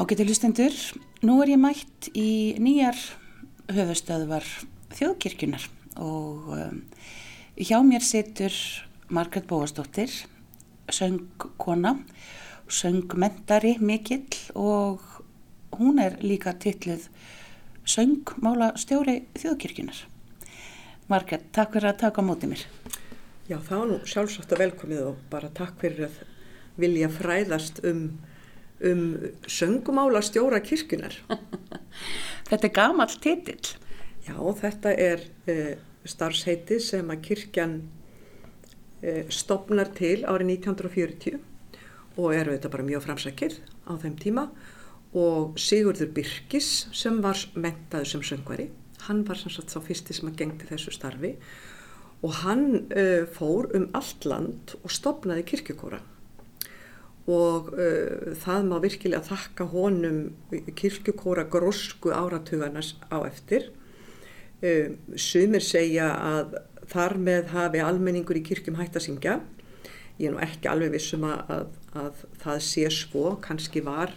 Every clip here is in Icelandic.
Ágæti hlustendur, nú er ég mætt í nýjar höfustöðvar þjóðkirkjunar og um, hjá mér situr Margret Bóastóttir, söngkona, söngmentari mikill og hún er líka titluð söngmála stjóri þjóðkirkjunar. Margret, takk fyrir að taka á mótið mér. Já, var nú sjálfsagt að velkomið og bara takk fyrir að vilja fræðast um um söngumála stjóra kirkunar. þetta er gamall titill. Já, þetta er uh, starfsheiti sem að kirkjan uh, stopnar til árið 1940 og er auðvitað bara mjög framsækir á þeim tíma og Sigurður Birkis sem var mentaður sem söngvari, hann var sem sagt þá fyrsti sem að gengti þessu starfi og hann uh, fór um allt land og stopnaði kirkjukóra og uh, það má virkilega þakka honum kirkjukóra grósku áratugarnas á eftir. Uh, sumir segja að þar með hafi almenningur í kirkjum hægt að syngja. Ég er nú ekki alveg vissum að, að, að það sé svo, kannski var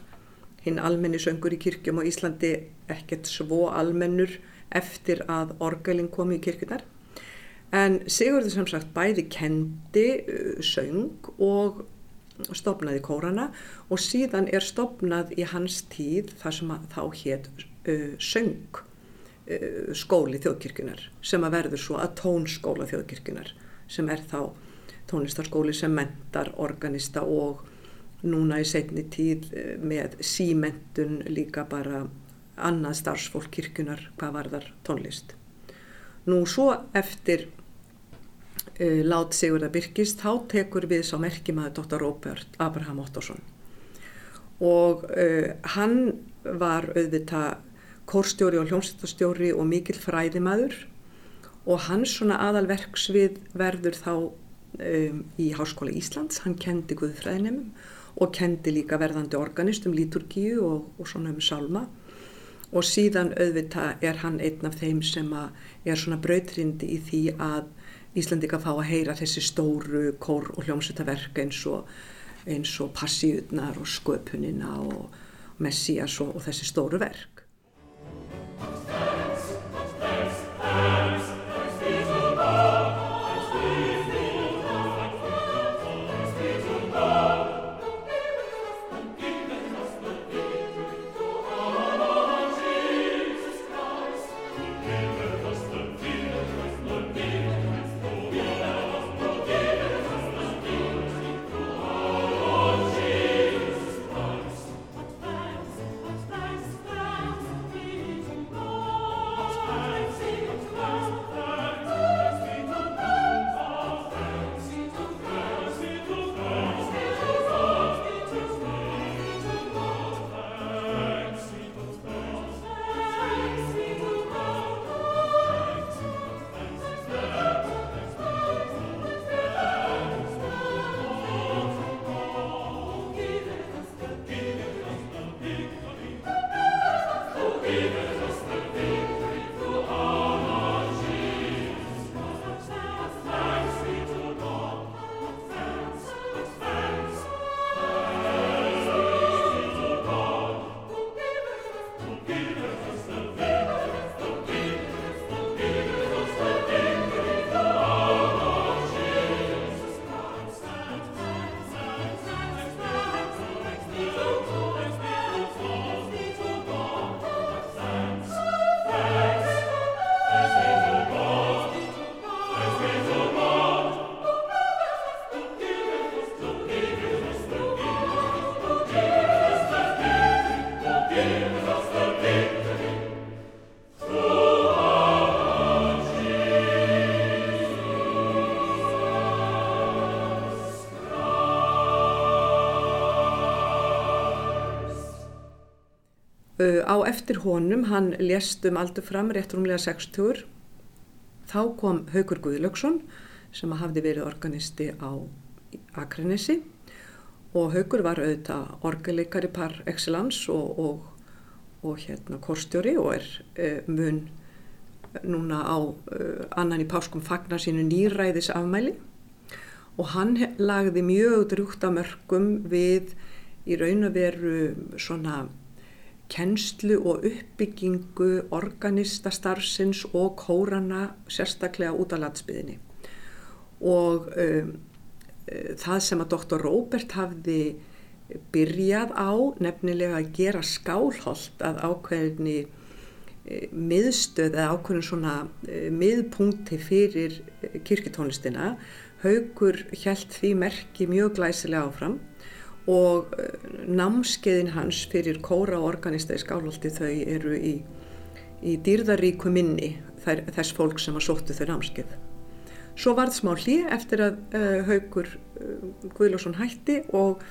hinn almenni söngur í kirkjum á Íslandi ekkert svo almennur eftir að orgelin komi í kirkjunar. En Sigurður sem sagt bæði kendi uh, söng og stopnaði kórana og síðan er stopnað í hans tíð þar sem þá hétt uh, söng uh, skóli þjóðkirkunar sem að verður svo að tónskóla þjóðkirkunar sem er þá tónlistarskóli sem mentar organista og núna í setni tíð uh, með símentun líka bara annað starfsfólk kirkunar hvað varðar tónlist. Nú svo eftir uh, lát Sigurða Birkist þá tekur við sá merkimaður Dr. Robert Abraham Ottosson og uh, hann var auðvitað kórstjóri og hljómsveitastjóri og mikill fræðimaður. Og hans svona aðalverksvið verður þá um, í Háskóla Íslands, hann kendi Guðfræðinemum og kendi líka verðandi organist um liturgíu og, og svona um salma og síðan auðvitað er hann einn af þeim sem er svona brautrindi í því að Íslandika fá að heyra þessi stóru kór og hljómsveitaverk eins og, og Passíutnar og Sköpunina og Messias og, og þessi stóru verk. Á eftir honum, hann lést um aldur fram rétt rúmlega 60, þá kom Haugur Guðlöksson sem hafði verið organisti á Akranesi. Og Haugur var auðvitað orgelikari par excellence og, og, og hérna korstjóri og er uh, mun núna á uh, annan í páskum fagnar sínu nýræðis afmæli og hann lagði mjög drúgt að mörgum við í raun og veru svona kennslu og uppbyggingu organistastarfsins og kórana sérstaklega út á landsbyðinni. Og um, það sem að doktor Róbert hafði byrjað á nefnilega að gera skálholt að ákveðinni e, miðstöð eða ákveðin svona e, miðpunkti fyrir kirkitónlistina. Haugur held því merki mjög glæsilega áfram og námskeiðin hans fyrir kóra og organista í skálholti þau eru í, í dýrðaríku minni þær, þess fólk sem að sóttu þau námskeið. Svo varð smá hlið eftir að uh, Haugur uh, Guðlásson hætti og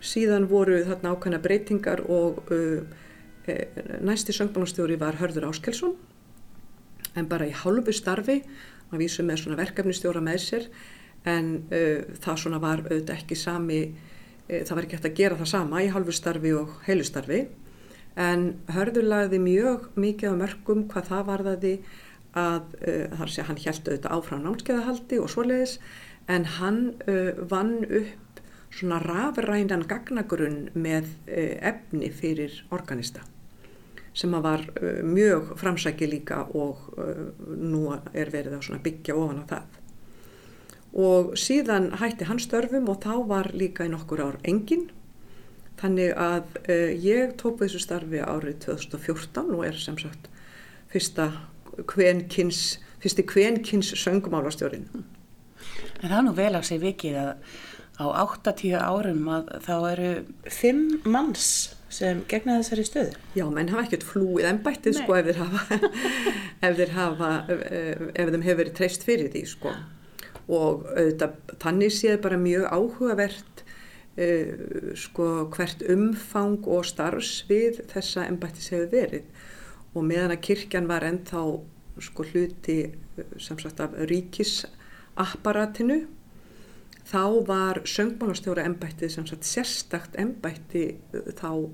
síðan voru þarna ákvæmna breytingar og uh, næsti söngbánastjóri var Hörður Áskelsson en bara í hálfu starfi, maður vísum með svona verkefnistjóra með sér en það svona var auðvitað ekki sami það var ekki hægt að gera það sama í halvustarfi og heilustarfi en hörður lagði mjög mikið á mörgum hvað það varðaði að uh, þar sé hann held auðvitað áfram námskeiðahaldi og svoleiðis en hann uh, vann upp svona rafrænan gagnagrunn með efni fyrir organista sem að var mjög framsæki líka og nú er verið að byggja ofan á það og síðan hætti hann störfum og þá var líka í nokkur ár engin þannig að uh, ég tók þessu starfi árið 2014 og er sem sagt fyrsta kvenkins fyrsti kvenkins söngumálastjórin En það er nú vel að segja vikið að á 8-10 árum að þá eru 5 manns sem gegna þessari stöðu. Já, menn hafa ekkert flúið ennbættið sko ef þeir hafa ef þeir hafa ef, ef þeim hefur verið treyst fyrir því sko og auðvitað, þannig séð bara mjög áhugavert uh, sko hvert umfang og starfsvið þessa ennbættis hefur verið og meðan að kirkjan var ennþá sko hluti sem sagt af ríkisapparatinu þá var söngmálastjóra ennbættið sem sagt sérstakt ennbætti þá uh,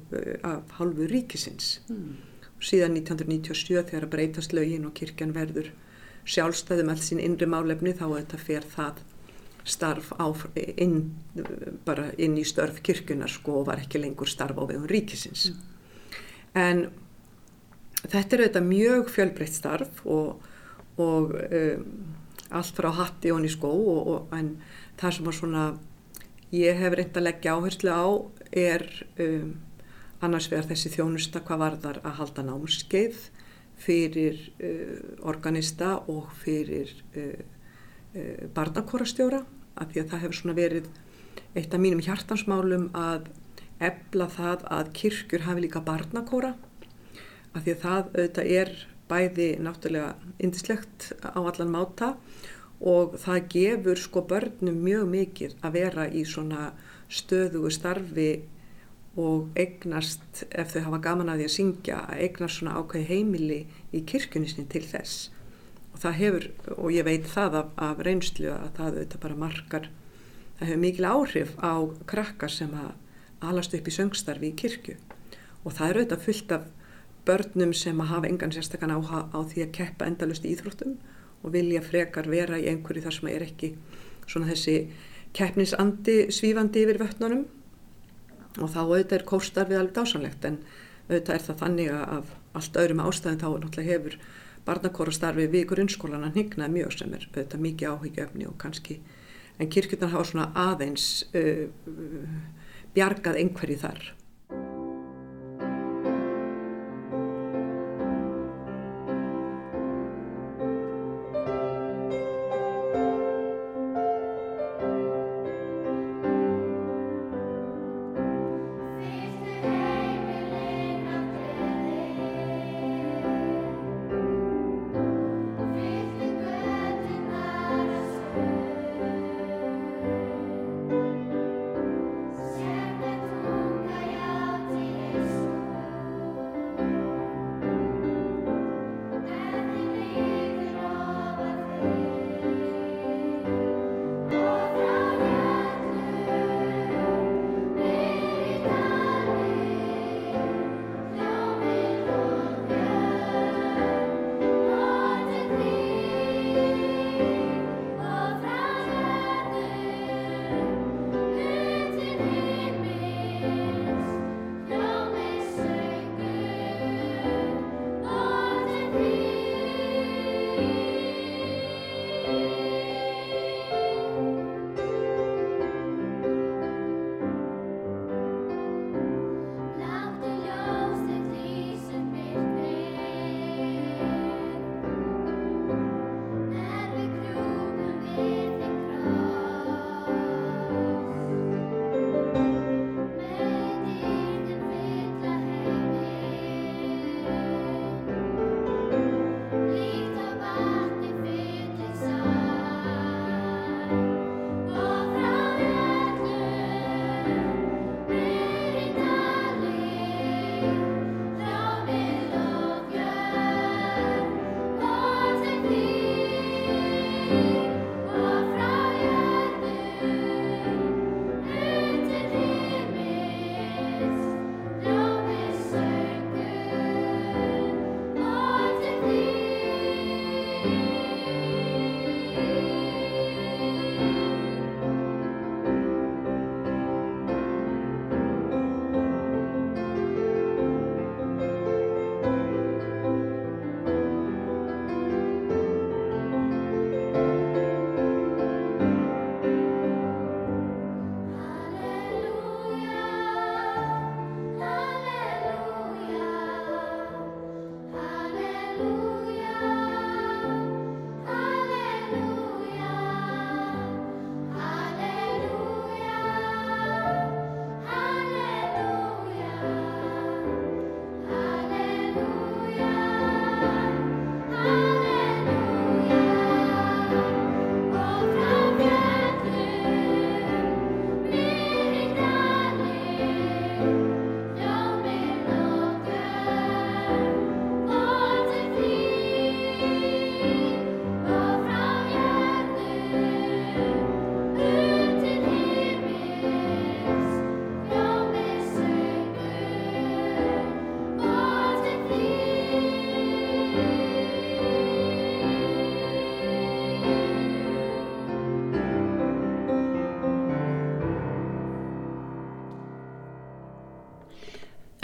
af halvu ríkisins mm. síðan 1997 þegar að breytast lögin og kirkjan verður sjálfstæðum alls sín innri málefni þá þetta fer það starf á, inn, bara inn í störf kirkunar sko og var ekki lengur starf á vegum ríkisins. Mm. En þetta er auðvitað mjög fjölbreytt starf og, og um, allt frá hatti og hann í skó og, og, en það sem var svona ég hef reynd að leggja áherslu á er um, annars vegar þessi þjónusta hvað var þar að halda námskeið fyrir uh, organista og fyrir uh, uh, barnakorastjóra af því að það hefur svona verið eitt af mínum hjartansmálum að ebla það að kirkjur hafi líka barnakora af því að það auðvitað er bæði náttúrulega indislegt á allan máta og það gefur sko börnum mjög mikið að vera í svona stöðugu starfi og eignast, ef þau hafa gaman að því að syngja, eignast svona ákveði heimili í kirkunisni til þess. Og það hefur, og ég veit það af, af reynslu að það auðvitað bara margar, það hefur mikil áhrif á krakkar sem að alast upp í söngstarfi í kirkju. Og það er auðvitað fullt af börnum sem að hafa engan sérstakann áha á því að keppa endalust í íþróttum og vilja frekar vera í einhverju þar sem er ekki svona þessi keppnisandi svífandi yfir vötnunum og þá auðvitað er kórstarfið alveg dásanlegt en auðvitað er það þannig að allt öðrum ástæðin þá náttúrulega hefur barnakórastarfið við grunnskólan að hnignað mjög sem er auðvitað mikið áhyggjöfni og kannski en kirkjurnar hafa svona aðeins uh, bjargað einhverju þar.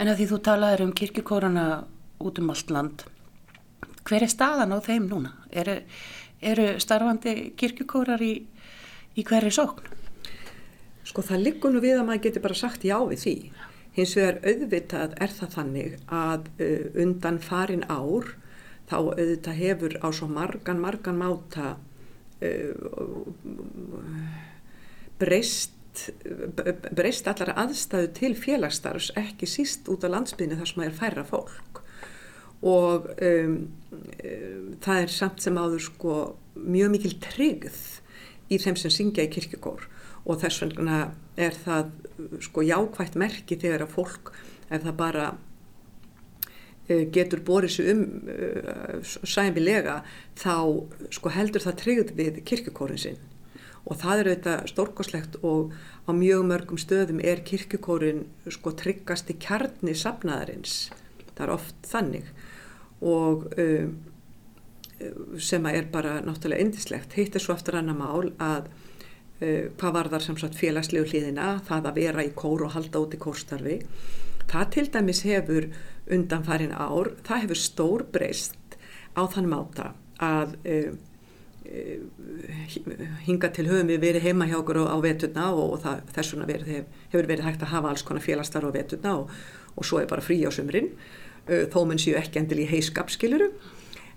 En að því þú talaður um kirkjukórana út um allt land, hver er staðan á þeim núna? Eru, eru starfandi kirkjukórar í, í hverju sókn? Sko það liggur nú við að maður getur bara sagt já við því. Hins vegar auðvitað er það þannig að uh, undan farin ár þá auðvitað hefur á svo margan, margan máta uh, breyst breyst allar aðstæðu til félagsstarfs ekki síst út á landsbygðinu þar sem það er færra fólk. Og um, um, það er samt sem áður sko mjög mikil tryggð í þeim sem syngja í kirkjugór og þess vegna er það sko jákvægt merki þegar að fólk ef það bara uh, getur borið sér um uh, sæmilega þá sko heldur það tryggð við kirkjugórin sinn og það er auðvitað stórkoslegt og á mjög mörgum stöðum er kirkjukórin sko tryggast í kjarni safnaðarins, það er oft þannig. Og um, sem að er bara náttúrulega indislegt, hitt er svo eftir annar mál að uh, hvað var þar sem sagt félagslegu hlýðina, það að vera í kór og halda út í kórstarfi, það til dæmis hefur undan farin ár, það hefur stór breyst á þann máta að Eh, hinga til höfum við verið heima hjá okkur á, vetuna og, og þess vegna hefur verið hægt að hafa alls konar félagstar á vetuna og, og svo er bara frí á sömurinn þó menn séu ekki endil í heiskapskiluru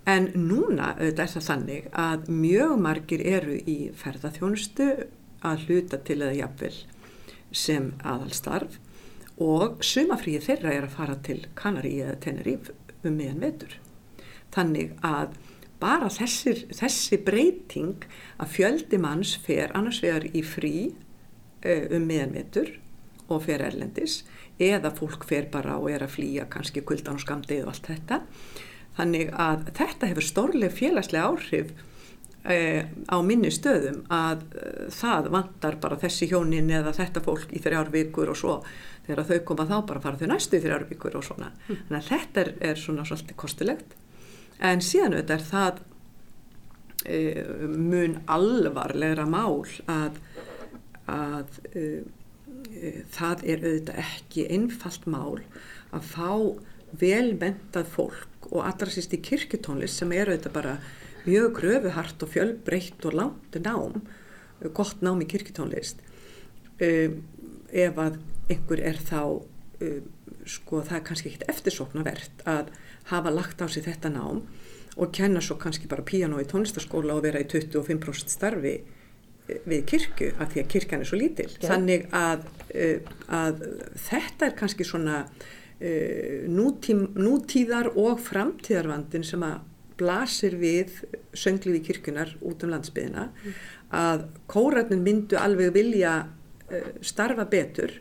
en núna auðvitað er það þannig að mjög margir eru í ferðarþjónustu að hluta til eða jafnvel sem aðalstarf og sumafríið þeirra er að fara til Kanari eða Teneríf um meðan vetur. Þannig að bara þessir, þessi breyting að fjöldi manns fer annars vegar í frí um meðanvetur og fer erlendis eða fólk fer bara og er að flýja kannski kuldan og skamdið og allt þetta. Þannig að þetta hefur stórlega félagslega áhrif uh, á minni stöðum að uh, það vantar bara þessi hjónin eða þetta fólk í þrjár vikur og svo. Þegar þau koma þá bara fara þau næstu í þrjár vikur og svona. Mm. þannig að þetta er, er svona svolítið kostulegt en síðan auðvitað er það e, mun alvarlegra mál að, að e, e, það er auðvitað ekki einfalt mál að fá velmentað fólk og allra síst í kirkutónlist sem er auðvitað bara mjög gröfuhart og fjölbreytt og langt nám, gott nám í kirkutónlist e, ef að einhver er þá e, sko það er kannski ekkit eftirsóknavert að hafa lagt á sig þetta nám og kenna svo kannski bara piano í tónlistaskóla og vera í 25% starfi eh, við kirkju af því að kirkjan er svo lítil. Ja. Þannig að, eh, að þetta er kannski svona uh, nútím, nútíðar og framtíðarvandin sem að blasir við söngliði kirkjunar út um landsbyðina mm. að kóratnin myndu alveg vilja starfa betur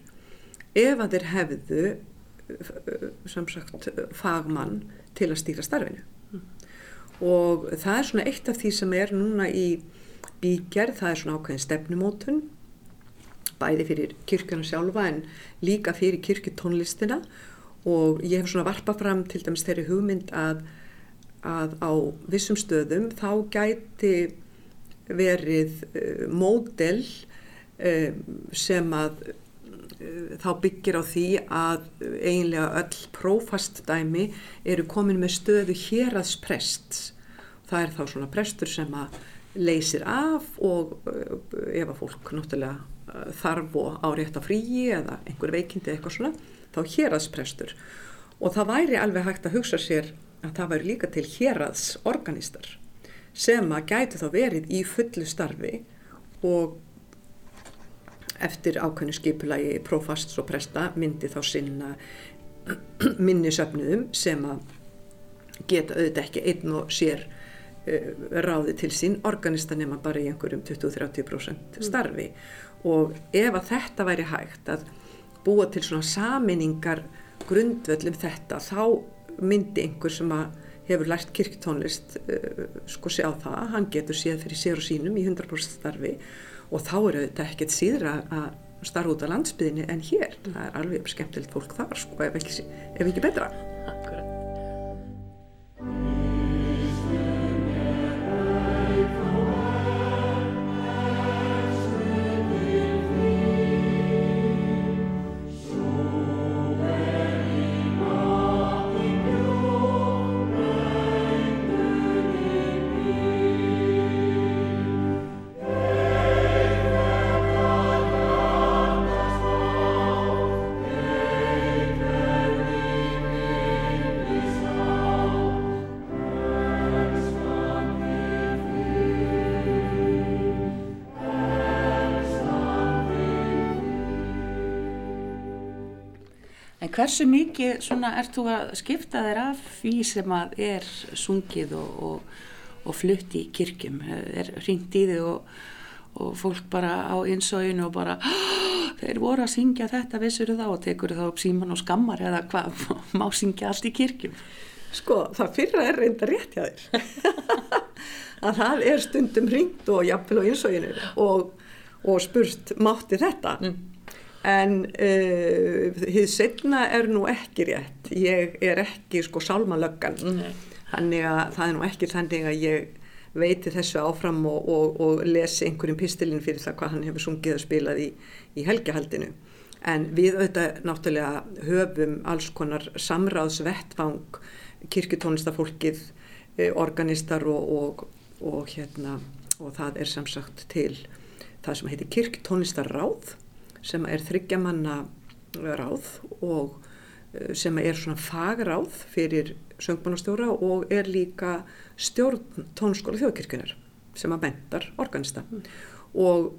ef að þeir hefðu uh, sem sagt fagmann til að stýra starfinu. Og það er svona eitt af því sem er núna í bígerð, það er svona ákveðin stefnumótun bæði fyrir kirkjana sjálfa en líka fyrir kirkjutónlistina. Og ég hef svona varpað fram til dæmis þeirri hugmynd að, að á vissum stöðum þá gæti verið uh, módel uh, sem að þá byggir á því að eiginlega öll prófastdæmi eru komin með stöðu héraðsprest. Það er þá svona prestur sem að leysir af og eh, ef að fólk náttúrulega eh, þarf og árétta fríi eða einhver veikindi eitthvað svona, þá héraðsprestur. Og það væri alveg hægt að hugsa sér að það væri líka til héraðsorganistar sem að gæti þá verið í fullu starfi og eftir ákveðinu skipulagi prófasts og presta myndi þá sinna minni söfnuðum sem að geta auðvitað ekki einn og sér uh, ráði til sín organista nema bara í einhverjum 20-30% mm. starfi mm. og ef að þetta væri hægt að búa til svona saminningar grundvöllum þetta þá myndi einhver sem að hefur lært kirktónlist uh, sko sjá það, hann getur séð fyrir sér og sínum í 100% starfi og þá eru þetta ekkert síður að starfa út á landsbyðinni en hér. Það er alveg skemmtilegt fólk þar sko ef ekki, ef ekki betra. Akkurat. Hversu mikið svona ert þú að skipta þér af því sem að er sungið og, og, og flutt í kirkjum? Er ringt í þig og, og fólk bara á einsóinu og bara þeir voru að syngja þetta vissur þá og tekur þá upp síman og skammar eða hvað? Má syngja allt í kirkjum? Sko það fyrra er reynda rétt hjá þér. Að það er stundum ringt og jafnvel á einsóinu og spurst mátti þetta? Mm en uh, hið segna er nú ekki rétt. Ég er ekki sko sálmalöggan þannig að það er nú ekki þannig að ég veiti þessu áfram og, og, og lesi einhverjum pistilinn fyrir það hvað hann hefur sungið og spilað í, í helgihaldinu. En við auðvitað náttúrulega höfum alls konar samráðsvettvang kirkutónlistafólkið eh, organistar og, og hérna og það er samsagt til það sem heitir kirkutónlistarráð sem er þryggjamanna ráð og eh, sem er svona fagráð fyrir söngmannastjóra og er líka stjórn tónskóla þjóðkirkunar sem að bendar organista mm. og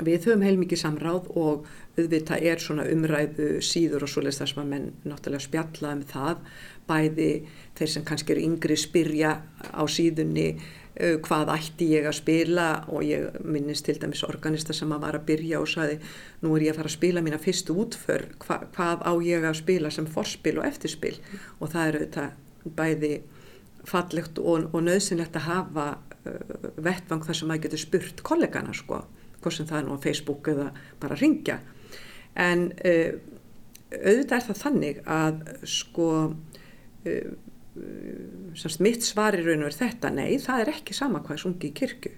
við höfum heilmikið samráð og auðvitað er svona umræðu síður og svoleiðis þar sem að menn náttúrulega spjalla um það bæði þeir sem kannski eru yngri spyrja á síðunni hvað ætti ég að spila? Og ég minnist til dæmis organista sem að var að byrja og saði nú er ég að fara að spila mína fyrstu útför. Hva, hvað á ég að spila sem forspil og eftirspil? Mm. og það eru þetta bæði fallegt og, og nöðsynlegt að hafa uh, vettvang þar sem að getur spurt kollegana sko, hvort sem það er nú á Facebook eða bara ringja en uh, auðvitað er það þannig að sko uh, semst mitt svar í raun og er þetta, nei það er ekki sama hvað sungi í kirkju.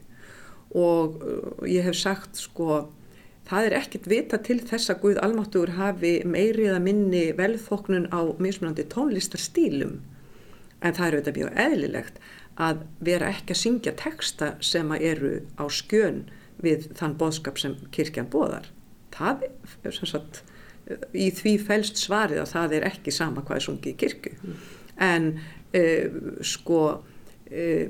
Og uh, ég hef sagt sko það er ekkit vita til þess að Guð almáttugur hafi meirið að minni velþóknun á mismunandi tónlistarstílum. En það er auðvitað mjög eðlilegt að vera ekki að syngja texta sem að eru á skjön við þann boðskap sem kirkjan boðar. Það er sem sagt í því fælst svarið að það er ekki sama hvað sungið í kirkju. Mm en uh, sko uh,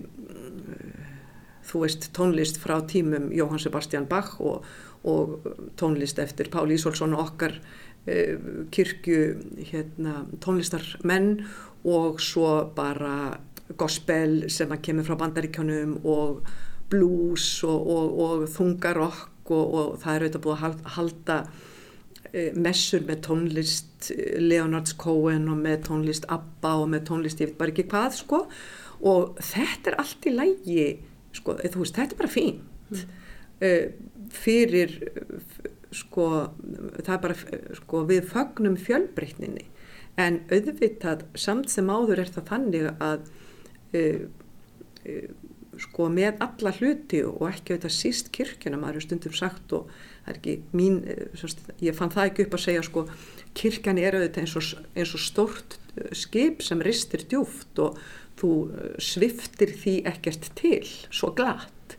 þú veist tónlist frá tímum Jóhann Sebastian Bach og, og tónlist eftir Pál Ísólfsson og okkar uh, kirkju hérna, tónlistarmenn og svo bara gospel sem að kemur frá bandaríkjónum og blues og, og, og þungarokk og það er auðvitað búið að halda Eh, messur með tónlist eh, Leonards Cohen og með tónlist Abba og með tónlist ég veit bara ekki hvað sko. Og þetta er allt í lægi sko, þú veist, þetta er bara fínt. Mm. uh, fyrir sko, það er bara sko, við fagnum fjölbreytninni. En auðvitað samt sem áður er það þannig að uh, uh, sko með alla hluti og ekki auðvitað síst kirkjuna, maður er stundum sagt og það er ekki mín, eh, ég fann það ekki upp að segja sko, kirkjan er auðvitað eins og, eins og stort eh, skip sem ristir djúft og þú eh, sviftir því ekkert til, svo glatt.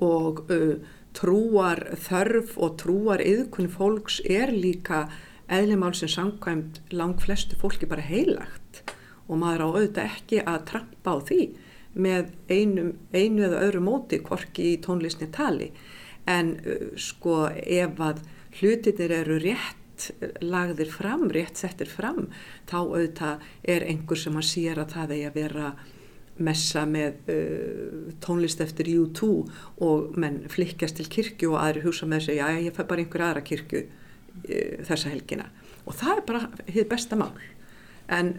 Og uh, trúar þörf og trúar yðkunni fólks er líka eðlimálsinn samkvæmt lang flestu fólki bara heilagt. Og maður á auðvitað ekki að trappa á því með einum, einu eða öðru móti korki í tónlisni tali en sko ef að hlutinir eru rétt lagðir fram, rétt settir fram þá auðvitað er einhver sem að sér að það eigi að vera messa með uh, tónlist eftir U2 og menn flikkast til kirkju og aðri hugsa með sig já ég fæ bara einhver aðra kirkju uh, þessa helgina. Og það er bara hitt besta mál. En,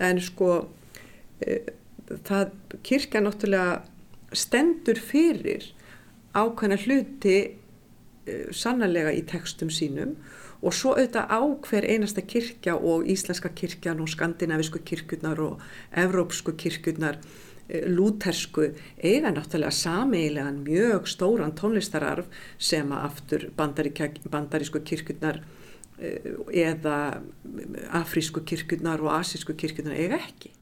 en sko uh, það kirkja náttúrulega stendur fyrir ákveðna hluti uh, sannlega í tekstum sínum og svo auðvitað á hver einasta kirkja og íslenska kirkjan og skandinavisku kirkjurnar og evrópsku kirkjurnar uh, lútersku eiga náttúrulega sameigilegan mjög stóran tónlistararf sem að aftur bandarísku kirkjurnar uh, eða afrísku kirkjurnar og asísku kirkjurnar eiga ekki.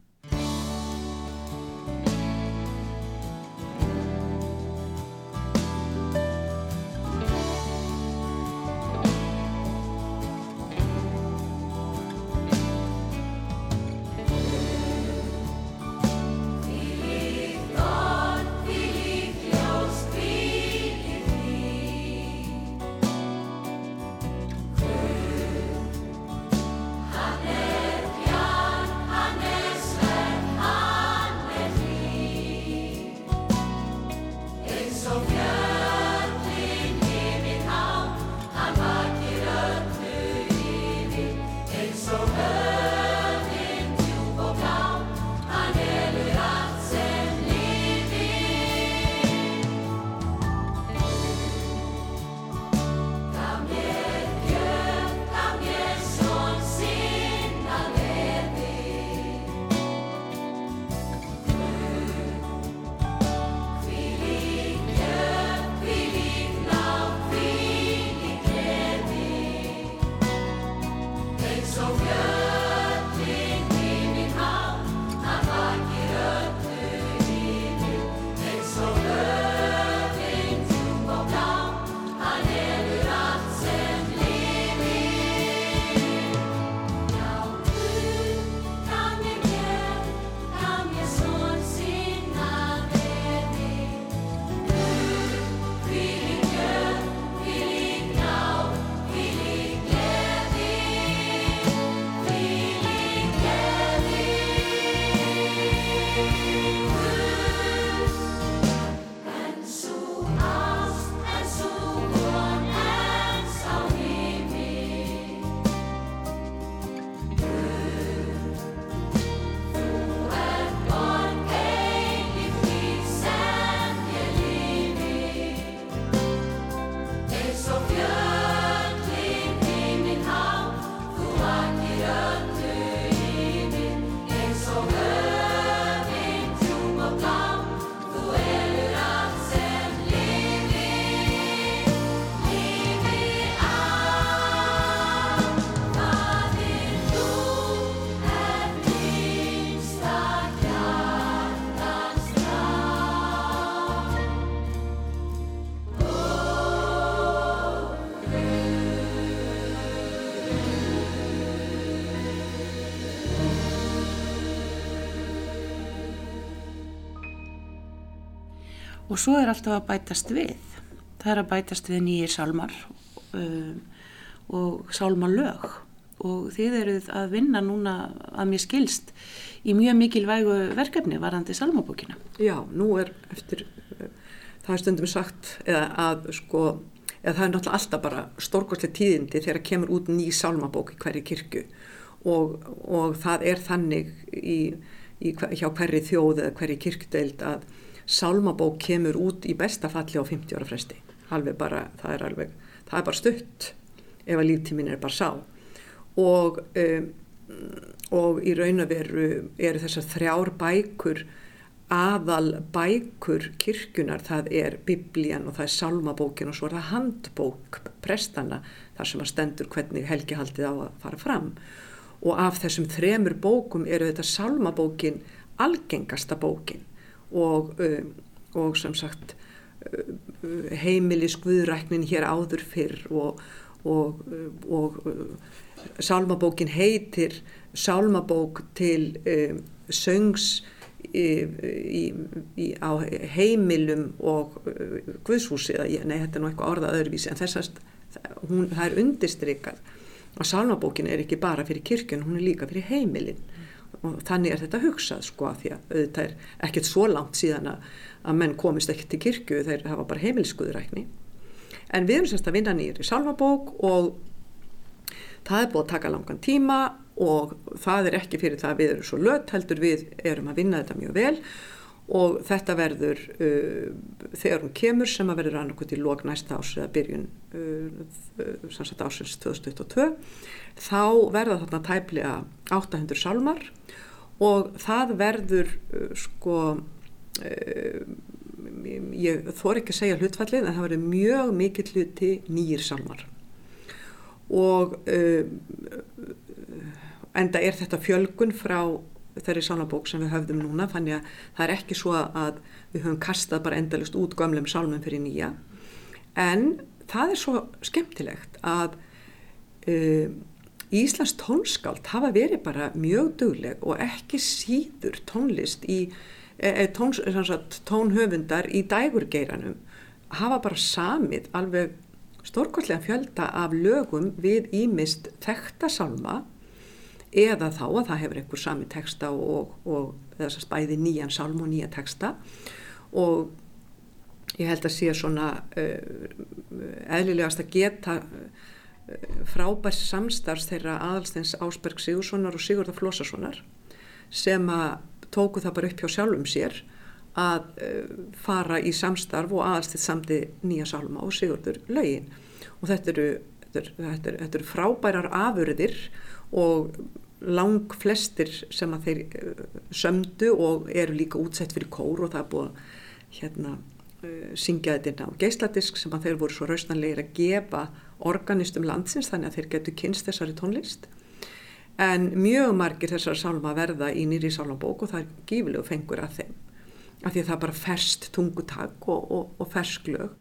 Og svo er alltaf að bætast við. Það er að bætast við nýjir sálmar um, og sálmalög og þið eruð að vinna núna að mér skilst í mjög mikilvægu verkefni varandi salmabókina. Já, nú er eftir, það er stundum sagt eða að sko, eða það er náttúrulega alltaf bara stórkostlega tíðindi þegar kemur út ný salmabók í hverju kirkju og, og það er þannig í, í, hjá hverju þjóð eða hverju kirkdeild að salmabók kemur út í bestafalli á 50 ára fresti. Alveg bara, það er alveg, það er bara stutt ef að líftímin er bara sá. Og, um, og í raun og veru eru þessar þrjár bækur aðal bækur kirkjunar það er biblían og það er salmabókin og svo er það handbók prestana þar sem að stendur hvernig helgihaldið á að fara fram. Og af þessum þremur bókum eru þetta salmabókin algengasta bókin og, um, og sem sagt um, heimilis guðræknin hér áður fyrr og, og, og Sálmabókin heitir Sálmabók til um, söngs í, í, í, á heimilum og uh, Guðshúsi, nei þetta er nú eitthvað orðað öðruvísi en þessast, hún, það er undirstrykað og Sálmabókin er ekki bara fyrir kirkjun, hún er líka fyrir heimilin og þannig er þetta hugsað sko að því að auðvitað er ekkert svo langt síðan að, að menn komist ekki til kirkju þeir hafa bara heimiliskuðurækni en við erum semst að vinna nýri Sálmabók og það er búið að taka langan tíma og það er ekki fyrir það að við erum svo lött heldur við erum að vinna þetta mjög vel og þetta verður uh, þegar hún kemur sem að verður annarkot í lók næsta ás eða byrjun uh, sannsagt ásins 2022 þá verða þarna tæplega 800 salmar og það verður uh, sko uh, ég þór ekki að segja hlutfallið en það verður mjög mikill hluti nýjir salmar og um, enda er þetta fjölgun frá þeirri sálmabók sem við höfðum núna þannig að það er ekki svo að við höfum kastað bara endalust út gamlum sálmum fyrir nýja. En það er svo skemmtilegt að um, Íslands tónskáld hafa verið bara mjög dugleg og ekki síður tónlist í e, e, tón, tónhöfundar í dægurgeiranum hafa bara samið alveg stórkostlega fjölda af lögum við ímist þektasálma eða þá að það hefur einhver sami texta og, og þess að spæði nýjan sálm og nýja texta. Og ég held að sé svona uh, eðlilegast að geta uh, frábærs samstarfs þeirra aðalstens Ásberg Sigurssonar og Sigurðar Flósasonar sem að tóku það bara upp hjá sjálfum sér að uh, fara í samstarf og aðalstitt samti nýja sálma og Sigurður lögin. Og þetta eru, þetta eru, þetta eru, frábærar afurðir og lang flestir sem að þeir uh, sömdu og eru líka útsett fyrir kór og það er búið hérna uh, syngja þetta á geisladisk sem að þeir voru svo raustanlegir að gefa organistum landsins þannig að þeir getur kynst þessari tónlist. En mjög margir þessar sálma verða í nýri sálmabók og það er gífilegu fengur að þeim af því að það er bara ferst tungutak og, og, og fersk lög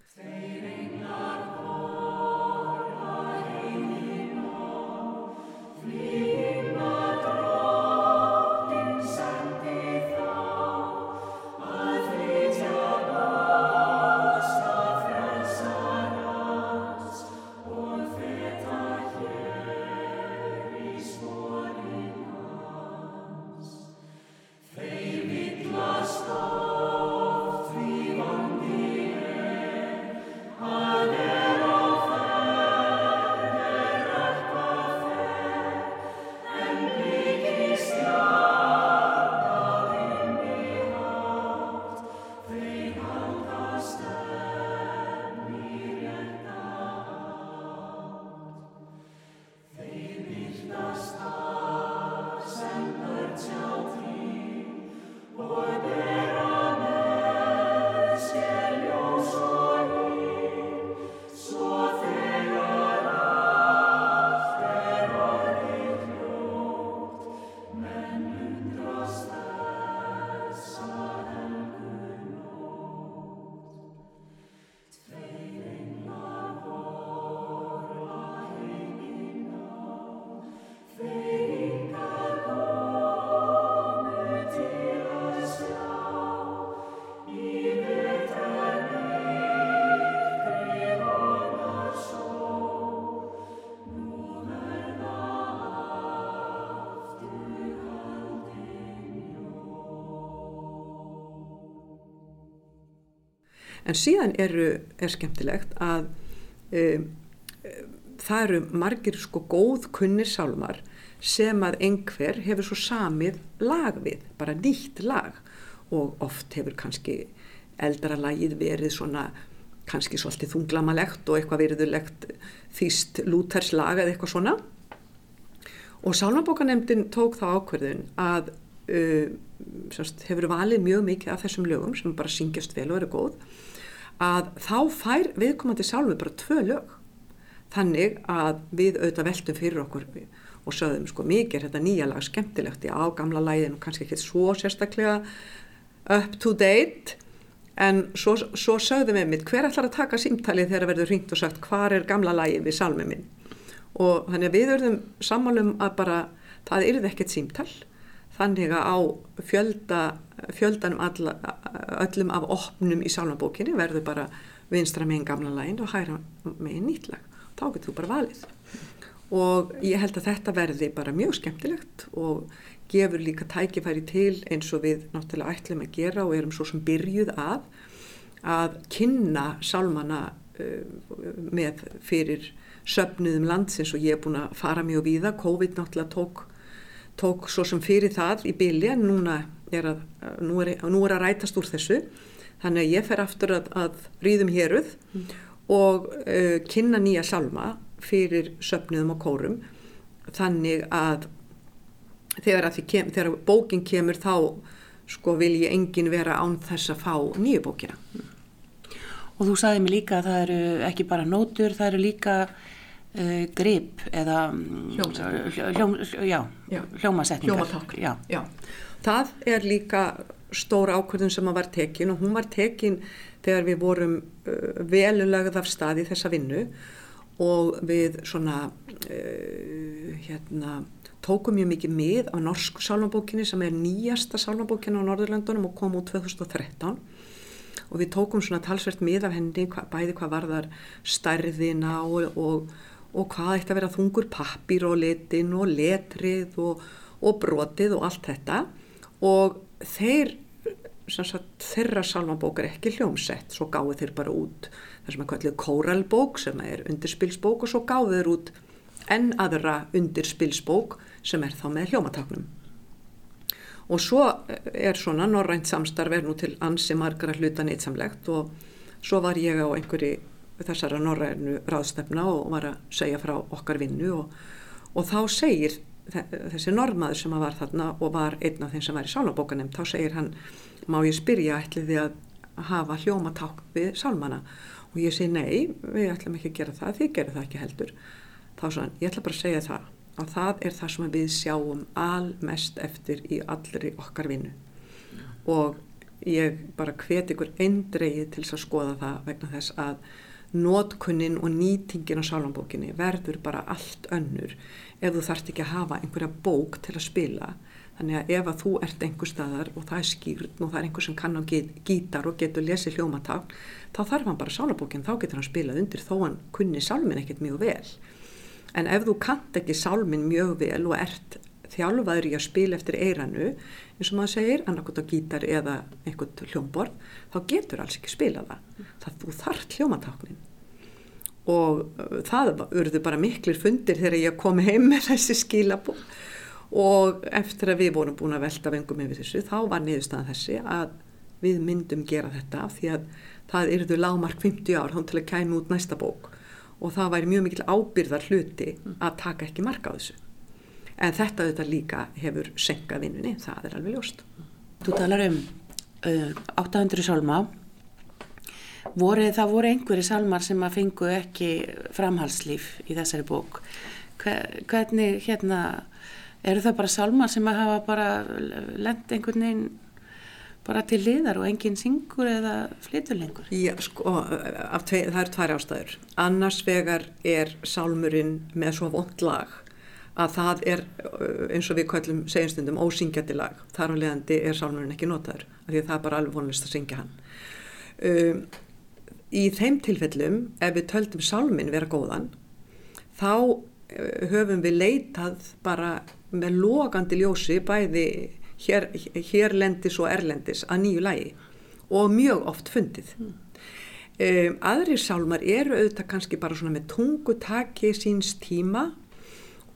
En síðan eru, er skemmtilegt að um, það eru margir sko góð kunnir sálmar sem að einhver hefur svo samið lag við, bara nýtt lag. Og oft hefur kannski eldra lagið verið svona kannski svolítið þunglamalegt og eitthvað veriðulegt þýst lúterslag eða eitthvað svona. Og Sálmabókanemdin tók þá ákverðun að uh, semst, hefur valið mjög mikið af þessum lögum sem bara syngjast vel og eru góð að þá fær viðkomandi sálmu bara tvö lög. Þannig að við auðvitað veltum fyrir okkur og sögðum sko mikið er þetta nýja lag skemmtilegt í ágamla lægin og kannski ekki svo sérstaklega up to date. En svo, svo sögðum við mitt hver ætlar að taka símtalið þegar verður ringt og sagt hvað er gamla lægin við salmið minn? Og þannig að við verðum sammálum að bara það yrði ekkert símtal þannig að á fjölda, fjöldanum alla, öllum af opnum í salmabókinni verður bara vinstra meginn gamla lægin og hæra meginn nýtt lag. Þá getur þú bara valið. Og ég held að þetta verði bara mjög skemmtilegt og gefur líka tækifæri til eins og við náttúrulega ætlum að gera og erum svo sem byrjuð að að kynna sálmana uh, með fyrir söfnuðum landsins. Og ég er búin að fara mjög víða, COVID náttúrulega tók, tók svo sem fyrir það í en núna er að, nú er, nú er að rætast úr þessu þannig að ég fer aftur að, að ríðum héruð mm. og uh, kynna nýja salma fyrir söfnuðum og kórum þannig að þegar, að kem, þegar bókin kemur þá sko vil ég engin vera án þess að fá nýju bókina Og þú sagði mig líka að það eru ekki bara nótur, það eru líka uh, grip eða hljómasetningar Hljómatakk já. Já. Það er líka stóra ákvörðun sem var tekin og hún var tekin þegar við vorum uh, velulagð af stað í þessa vinnu og við svona uh, hérna tókum mjög mikið mið á norsku sálmabókinni sem er nýjasta sálmabókinna á Norðurlandunum og kom út 2013 og við tókum svona talsvert mið af henni bæði hvað varðar stærðina og, og, og hvað ætti að vera þungur pappir og letin og letrið og, og brotið og allt þetta. Og þeir sagt, þeirra sálmabók er ekki hljómsett. Svo gáðu þeir bara út það sem er kallið kóralbók sem er undirspilsbók og svo gáðu þeir út enn aðra undirspilsbók sem er þá með hljómataknum og svo er svona norrænt samstarf er nú til ansi margar að hluta neitsamlegt og svo var ég á einhverju þessara norrænu ráðstefna og var að segja frá okkar vinnu og, og þá segir þessi normaður sem var þarna og var einn af þeim sem var í sálabókanem þá segir hann má ég spyrja ætliði að hafa hljómaták við sálmana? Og ég segi nei, við ætlum ekki að gera það þið gerir það ekki heldur. Þá sann, ég ætla bara að segja það að það er það sem við sjáum almest eftir í allri okkar vinnu. Og ég bara hvet ykkur eindreið til að skoða það vegna þess að nótkunnin og nýtingin á sálambókinni verður bara allt önnur ef þú þarft ekki að hafa einhverja bók til að spila Þannig að ef að þú ert einhver staðar og það er skýrt og það er einhver sem kann á gítar og getur lesið hljómatál, þá þarf hann bara sálabókinn, þá getur hann spilað undir þó hann kunni sálminn ekkert mjög vel. En ef þú kant ekki sálminn mjög vel og ert þjálfaður í að spila eftir eiranu, eins og maður segir, annarkot á gítar eða einhvert hljómborð, þá getur alls ekki spilað það. Það þú þart hljómatáknin. Og það urðu bara miklir fundir þegar ég kom heim með þessi skilabók og eftir að við vorum búin að velta vengum yfir þessu þá var niðurstaðan þessi að við myndum gera þetta því að það eruðu lágmark 50 ár þá til að kæmi út næsta bók og það væri mjög mikil ábyrðar hluti að taka ekki marka á þessu en þetta auðvitað líka hefur senkað vinnunni, það er alveg ljóst Þú talar um uh, 800 salma voru, það voru einhverju salmar sem að fengu ekki framhalslíf í þessari bók hvernig hérna eru það bara salmar sem að hafa bara lend einhvern veginn bara til liðar og enginn syngur eða flytur lengur? Já, sko, tvei, það er tvær ástæður. Annars vegar er salmurinn með svo vond lag að það er, eins og við kallum segjumstundum, ósyngjandi lag. Þar á leðandi er salmurinn ekki notaður, af því að það er bara alveg vonlist að syngja hann. Um, í þeim tilfellum, ef við töldum salmin vera góðan, þá höfum við leitað bara með logandi ljósi bæði hér, hérlendis og erlendis að nýju lægi og mjög oft fundið. Mm. Um, aðri sálmar eru auðvitað kannski bara svona með tungutaki síns tíma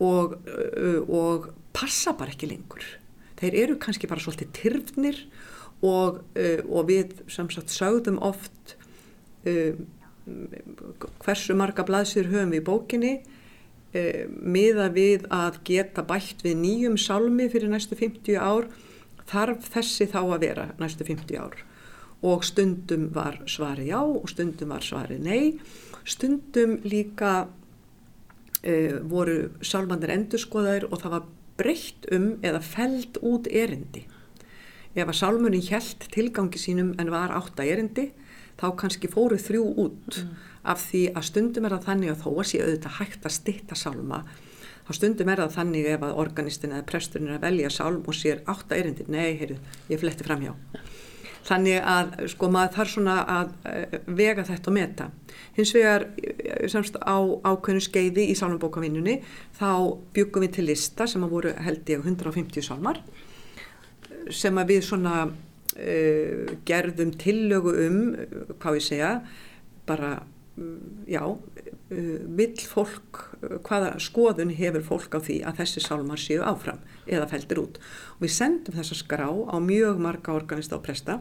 og, uh, og passa bara ekki lengur. Þeir eru kannski bara svolítið tyrfnir og, uh, og við sem sagt sögðum oft um, hversu marga blaðsir höfum við í bókinni um, miða við að geta bætt við nýjum sálmi fyrir næstu 50 ár þarf þessi þá að vera næstu 50 ár og stundum var svari já og stundum var svari nei. Stundum líka uh, voru sálmandir endurskoðaðir og það var breytt um eða feld út erindi. Ef að sálmunin hjælt tilgangi sínum en var átta erindi þá kannski fóru þrjú út mm. af því að stundum er það þannig að þó að sé auðvitað hægt að stitta sálma þá stundum er það þannig ef að organistin eða presturinn er að velja sálm og sér átta erindi, nei, heyrðu, ég fletti fram hjá. Þannig að sko maður þarf svona að uh, vega þetta og meta. Hins vegar eh, semst á ákveðinu skeiði í sálmabókavinnunni þá byggum við til lista sem að voru held ég 150 sálmar sem að við svona uh, gerðum tillögu um, hvað við segja, bara já, vill fólk, hvaða skoðun hefur fólk á því að þessi sálmar séu áfram eða feldir út. Og við sendum þessa skrá á mjög marga organista og presta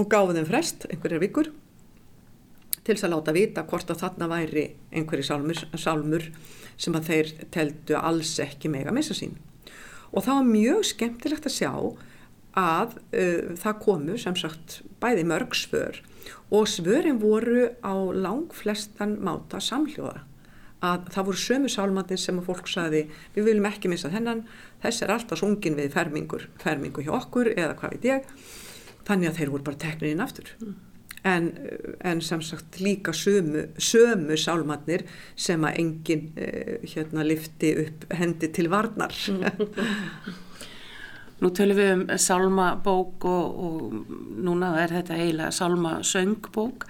og gáðum þeim frest, einhverjar vikur, til þess að láta vita hvort að þarna væri einhverji sálmur, sálmur sem að þeir teldu alls ekki mega missa sín. Og það var mjög skemmtilegt að sjá að uh, það komu sem sagt bæði mörg svör og svörin voru á lang flestan máta samhljóða. Að það voru sömu sálmandir sem að fólk saði við viljum ekki missa þennan. Þess er alltaf sungin við fermingur fermingu hjá okkur eða hvað veit ég. Þannig að þeir voru bara teknir inn aftur. Mm. en, en sem sagt líka sömu, sömu sálmandir sem að enginn uh, hérna lifti upp hendi til varnar Nú tölum við um salmabók og, og núna er þetta eiginlega salmasöngbók.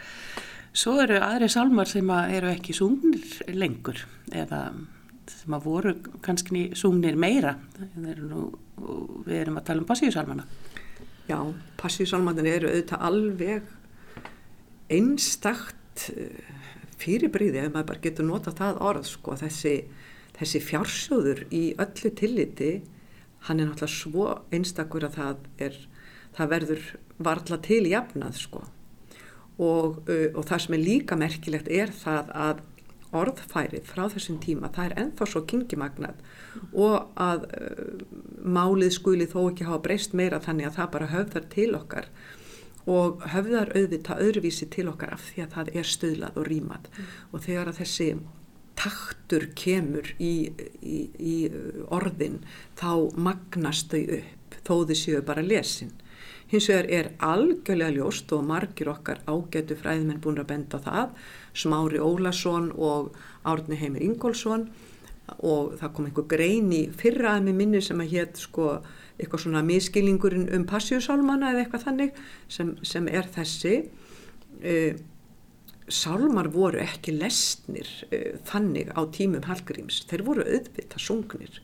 Svo eru aðri salmar sem eru ekki sungnir lengur eða sem að voru kannski sungnir meira. Er nú, við erum að tala um passíusalmana. Já, passíusalmana eru auðvitað alveg einstakt eh, fyrirbríði ef maður bara getur nota það orð sko þessi, þessi fjársjóður í öllu tilliti hann er náttúrulega svo einstakur að það, er, það verður varla til jafnað sko. og, uh, og það sem er líka merkilegt er það að orðfærið frá þessum tíma það er ennþá svo kingimagnað og að uh, málið skuli þó ekki hafa breyst meira þannig að það bara höfðar til okkar og höfðar auðvitað öðruvísi til okkar af því að það er stöðlað og rýmað mm. og þegar að þessi taktur kemur í, í, í orðin þá magnast þau upp þó þau séu bara lesin. Hins vegar er algjörlega ljóst og margir okkar ágætu fræðmenn búin að benda það, Smári Ólason og Árni Heimir Ingólfsson og það kom einhver grein í fyrra að með minni sem að hétt sko eitthvað svona miskilingurinn um passjúsálmana eða eitthvað þannig sem, sem er þessi. Uh, sálmar voru ekki lesnir uh, þannig á tímum Hallgríms, þeir voru auðvitað sungnir.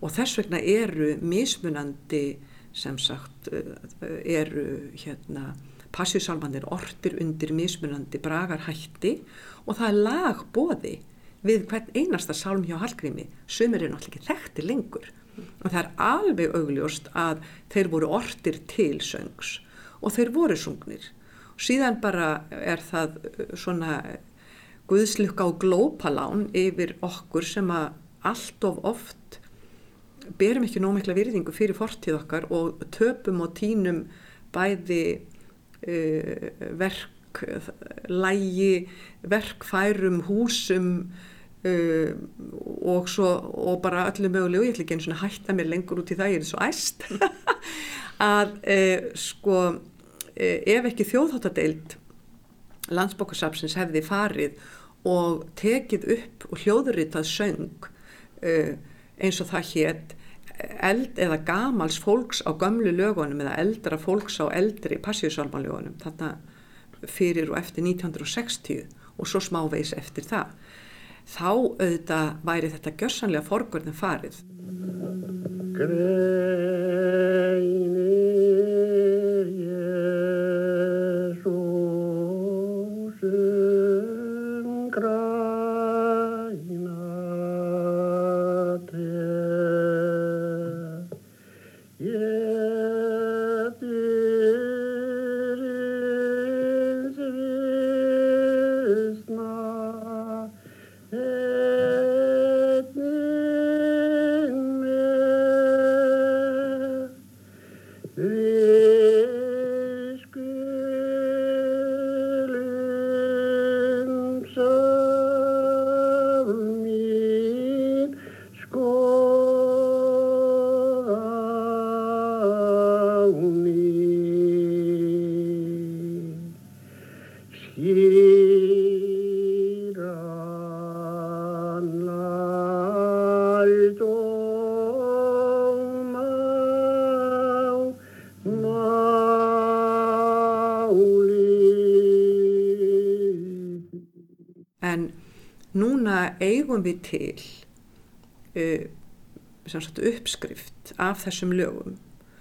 Og þess vegna eru mismunandi sem sagt uh, eru hérna passjúsálmanir ortir undir mismunandi bragarhætti. Og það er lagbóði við hvern einasta sálm hjá Hallgrími. Sem er náttúrulega ekki þekkti lengur. Og það er alveg augljóst að þeir voru ortir til söngs. Og þeir voru sungnir síðan bara er það uh, svona guðslukka og glópalán yfir okkur sem að allt of oft berum ekki nómikla virðingu fyrir fortíð okkar og töpum og tínum bæði uh, verk, lægi, verkfærum, húsum uh, og, svo, og bara öllu mögulegu, ég ætla ekki einu svona hætta mér lengur út í það, ég er svo æst. Að uh, sko Eh, ef ekki þjóðháttadeild landsbókarsapsins hefði farið og tekið upp og hljóðuritað söng uh, eins og það hétt eld eða gamals fólks á gamlu lögunum eða eldra fólks á eldri passíusalmanlögunum þarna fyrir og eftir 1960 og svo smávegis eftir það. Þá auðvitað væri þetta gjörsanlega forgörðin farið. Greinir ég eigum við til uh, uppskrift af þessum lögum.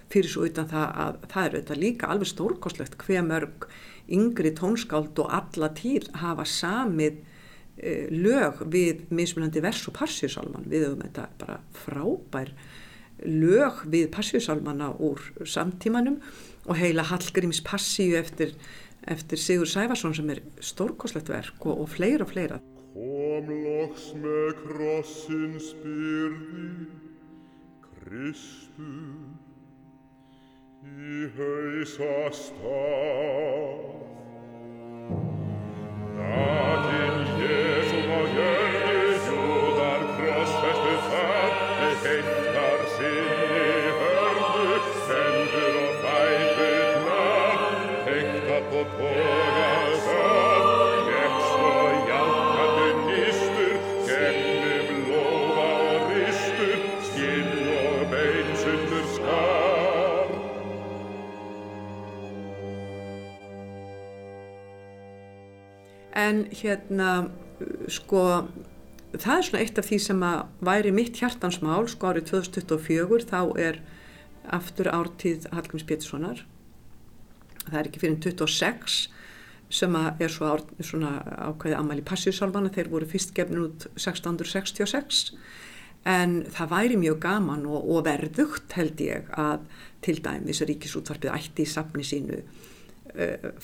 Fyrir svo utan það að það er auðvitað líka alveg stórkoslegt hver mörg yngri tónskáld og alla týr hafa samið uh, lög við mismunandi vers og passíusalman við höfum þetta bara frábær lög við passíusalmana úr samtímanum og heila Hallgríms passíu eftir, eftir Sigur Sæfarsson sem er stórkoslegt verk og, og fleira og fleira með krossin spyrði Kristur í hausastaf. Nakin en hérna sko það er svona eitt af því sem að væri mitt hjartansmál sko árið 2024 þá er aftur ártíð Hallgríms Péturssonar. Það er ekki fyrir 26 sem að er svo ár, svona ákvæði Amali Passíusálfana þeir voru fyrst gefnir út 1666 en það væri mjög gaman og, og verðugt held ég að til dæmis að Ríkisútvarpið ætti í safni sínu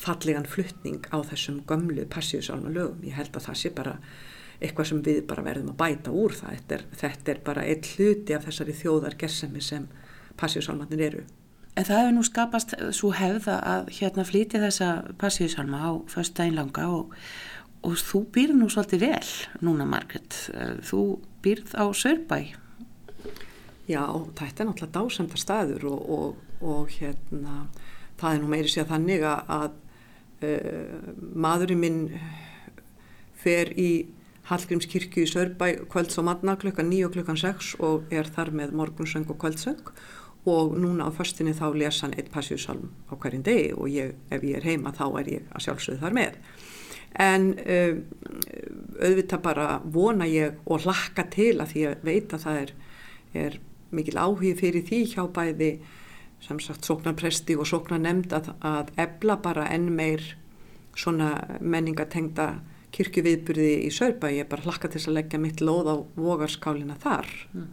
fallegan fluttning á þessum gömlu passíusálma lögum. Ég held að það sé bara eitthvað sem við bara verðum að bæta úr það. Þetta er, þetta er bara eitt hluti af þessari þjóðargersemi sem passíusálmanir eru. En það hefur nú skapast svo hefða að hérna flíti þessa passíusálma á förstæðin langa og, og þú býr nú svolítið vel núna Margret. Þú býrð á Sörbæ. Já, þetta er náttúrulega dásamta staður og, og, og hérna það er nú meiri sér þannig að uh, maðurinn minn fer í Hallgrímskirkju í Sörbæ kvölds og matna klukkan 9 og klukkan 6 og er þar með morgunsöng og kvöldsöng. Og núna á förstinni þá lesa hann eitt passjúsalm á hverjum degi og ég, ef ég er heima þá er ég að sjálfsögðu þar með. En uh, auðvitað bara vona ég og hlakka til að því að veita það er, er mikil áhug fyrir því hjá bæði sem sagt sóknarpresti og sóknarnemnd að, að ebla bara enn meir svona menningatengda kirkjuviðburði í Sörbæ ég er bara hlakka til að leggja mitt lóð á vogarskálina þar. Mm.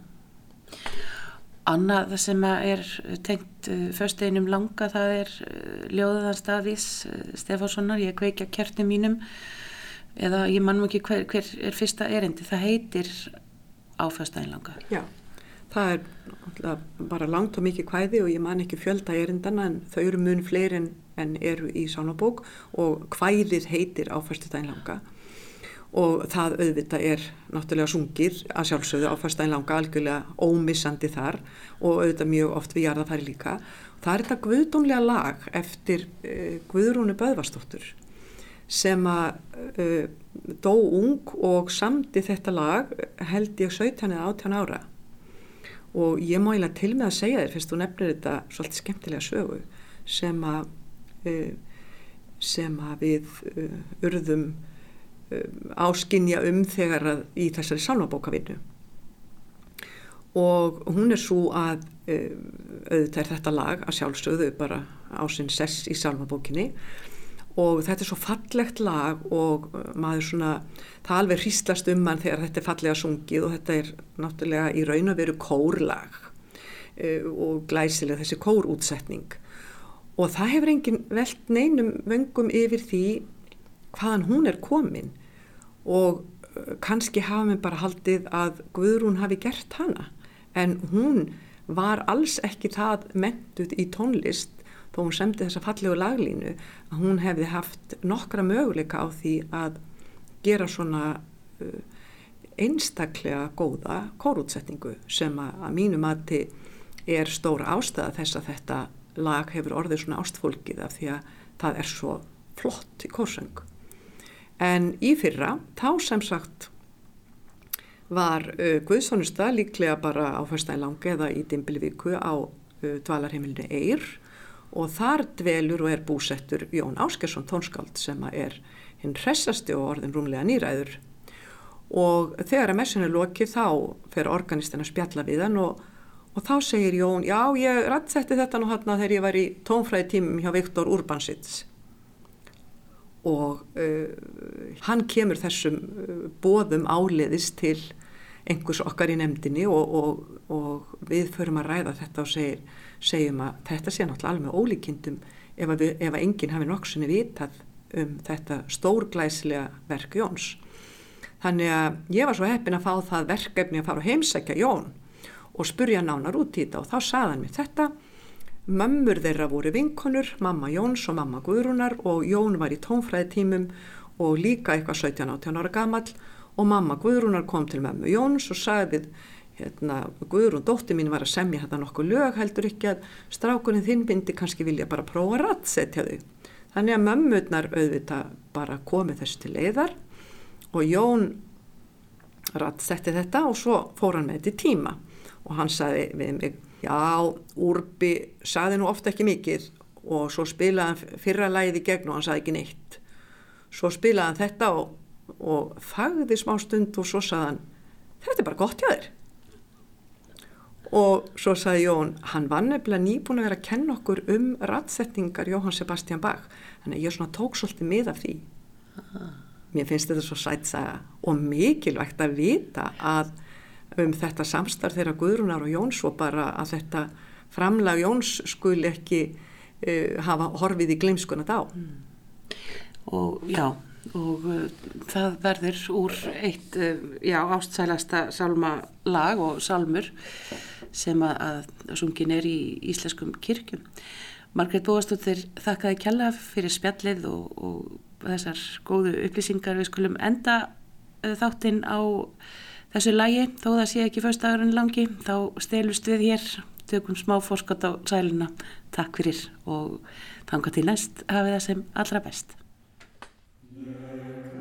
Annað sem er tengt uh, försteginum langa það er uh, ljóðaðanstafís uh, Stefánssonar, ég kveikja kertum mínum eða ég mannum ekki hver, hver er fyrsta erindi, það heitir á förstegin langa. Já það er bara langt og mikið kvæði og ég man ekki fjölda erindana en þau eru mun fleiri en, en eru í sánabók og kvæðið heitir áfæstutæn langa og það auðvitað er náttúrulega sungir að sjálfsögðu áfæstutæn langa algjörlega ómissandi þar og auðvitað mjög oft við jarðafæri líka. Það er þetta guðdómlega lag eftir uh, Guðrúnu Böðvarsdóttur sem að uh, dó ung og samdi þetta lag held ég 17 eða 18 ára og ég má eiginlega til með að segja þér fyrst þú nefnir þetta svolítið skemmtilega sögu sem að uh, sem að við uh, urðum uh, áskinja um þegar að í þessari sálmabókavinnu og hún er svo að auðvitað er þetta lag að sjálfsögðu bara á sinn sess í sálmabókinni og þetta er svo fallegt lag og uh, maður svona, það alveg hristlast um mann þegar þetta er fallega sungið og þetta er náttúrulega í raun að veru kórlag uh, og glæsilega þessi kórútsetning. Og það hefur engin veld neinum vöngum yfir því hvaðan hún er komin. Og uh, kannski hafa mér bara haldið að Guðrún hafi gert hana. En hún var alls ekki það mentuð í tónlist þó hún semdi þessa fallegu laglínu að hún hefði haft nokkra möguleika á því að gera svona uh, einstaklega góða kórútsetningu sem að, mínu mati er stóra ástæða þess að þetta lag hefur orðið svona ástfólkið af því að það er svo flott í kórsöng. En í fyrra, þá sem sagt var uh, Guðssonusta líklega bara á fyrstæðin langi eða í Dimbilvíku á uh, dvalarheimilinu Eyr og þar dvelur og er búsettur Jón Áskersson tónskáld sem er hinn hressasti og orðin rúmlega nýræður. Og þegar að messinu loki þá fer organistin að spjalla við hann og, og þá segir Jón já ég rættsetti þetta nú hann þegar ég var í tónfræði tímum hjá Viktor Urbansits. Og uh, hann kemur þessum uh, bóðum áliðis til einhvers okkar í nefndinni og, og, og við förum að ræða þetta og segir, segjum að þetta sé náttúrulega alveg ólíkindum ef að, ef að enginn hafi nokksunni vitað um þetta stórglæslega verk Jóns. Þannig að ég var svo heppin að fá það verkefni að fara og heimsækja Jón og spurja nánar út í þetta og þá saðan mér þetta Mömmur þeirra voru vinkonur, mamma Jóns og mamma Guðrúnar og Jón var í tónfræðitímum og líka eitthvað 17-18 ára gammal og mamma Guðrúnar kom til mömmu Jóns og sagði hérna, Guðrún, dótti mín var að semja þetta nokkuð lög heldur ekki að strákunni þinn bindi kannski vilja bara prófa að ratsetja þau. Þannig að mömmurnar auðvita bara komið þessu til leiðar og Jón ratsetti þetta og svo fór hann með þetta í tíma og hann sagði við mig Já, Úrbi saði nú ofta ekki mikið og svo spilaði hann fyrra læði gegn og hann saði ekki neitt. Svo spilaði hann þetta og, og þagði smá stund og svo saði hann, þetta er bara gott hjá þér. Og svo saði Jón, hann var nefnilega nýbúin að vera að kenna okkur um ratsettingar Jóhann Sebastian Bach. Þannig að ég svona tók svolítið mið af því. Mér finnst þetta svo sætsaga og mikilvægt að vita að um þetta samstarf þeirra Guðrunar og Jóns og bara að þetta framlag Jóns skul ekki uh, hafa horfið í gleimskunat á. Mm. Og já, og uh, það verður úr eitt, uh, já, ástsælasta salmalag og salmur sem að, að sungin er í íslenskum kirkjum. Margreit Bóastóttir þakkaði kjalla fyrir spjallið og, og þessar góðu upplýsingar við skulum enda þáttinn á þessu lægi, þó það sé ekki fyrstagurinn langi, þá stelust við hér, tökum smá fórskot á sæluna. Takk fyrir og þanga til næst hafið það sem allra best. Yeah.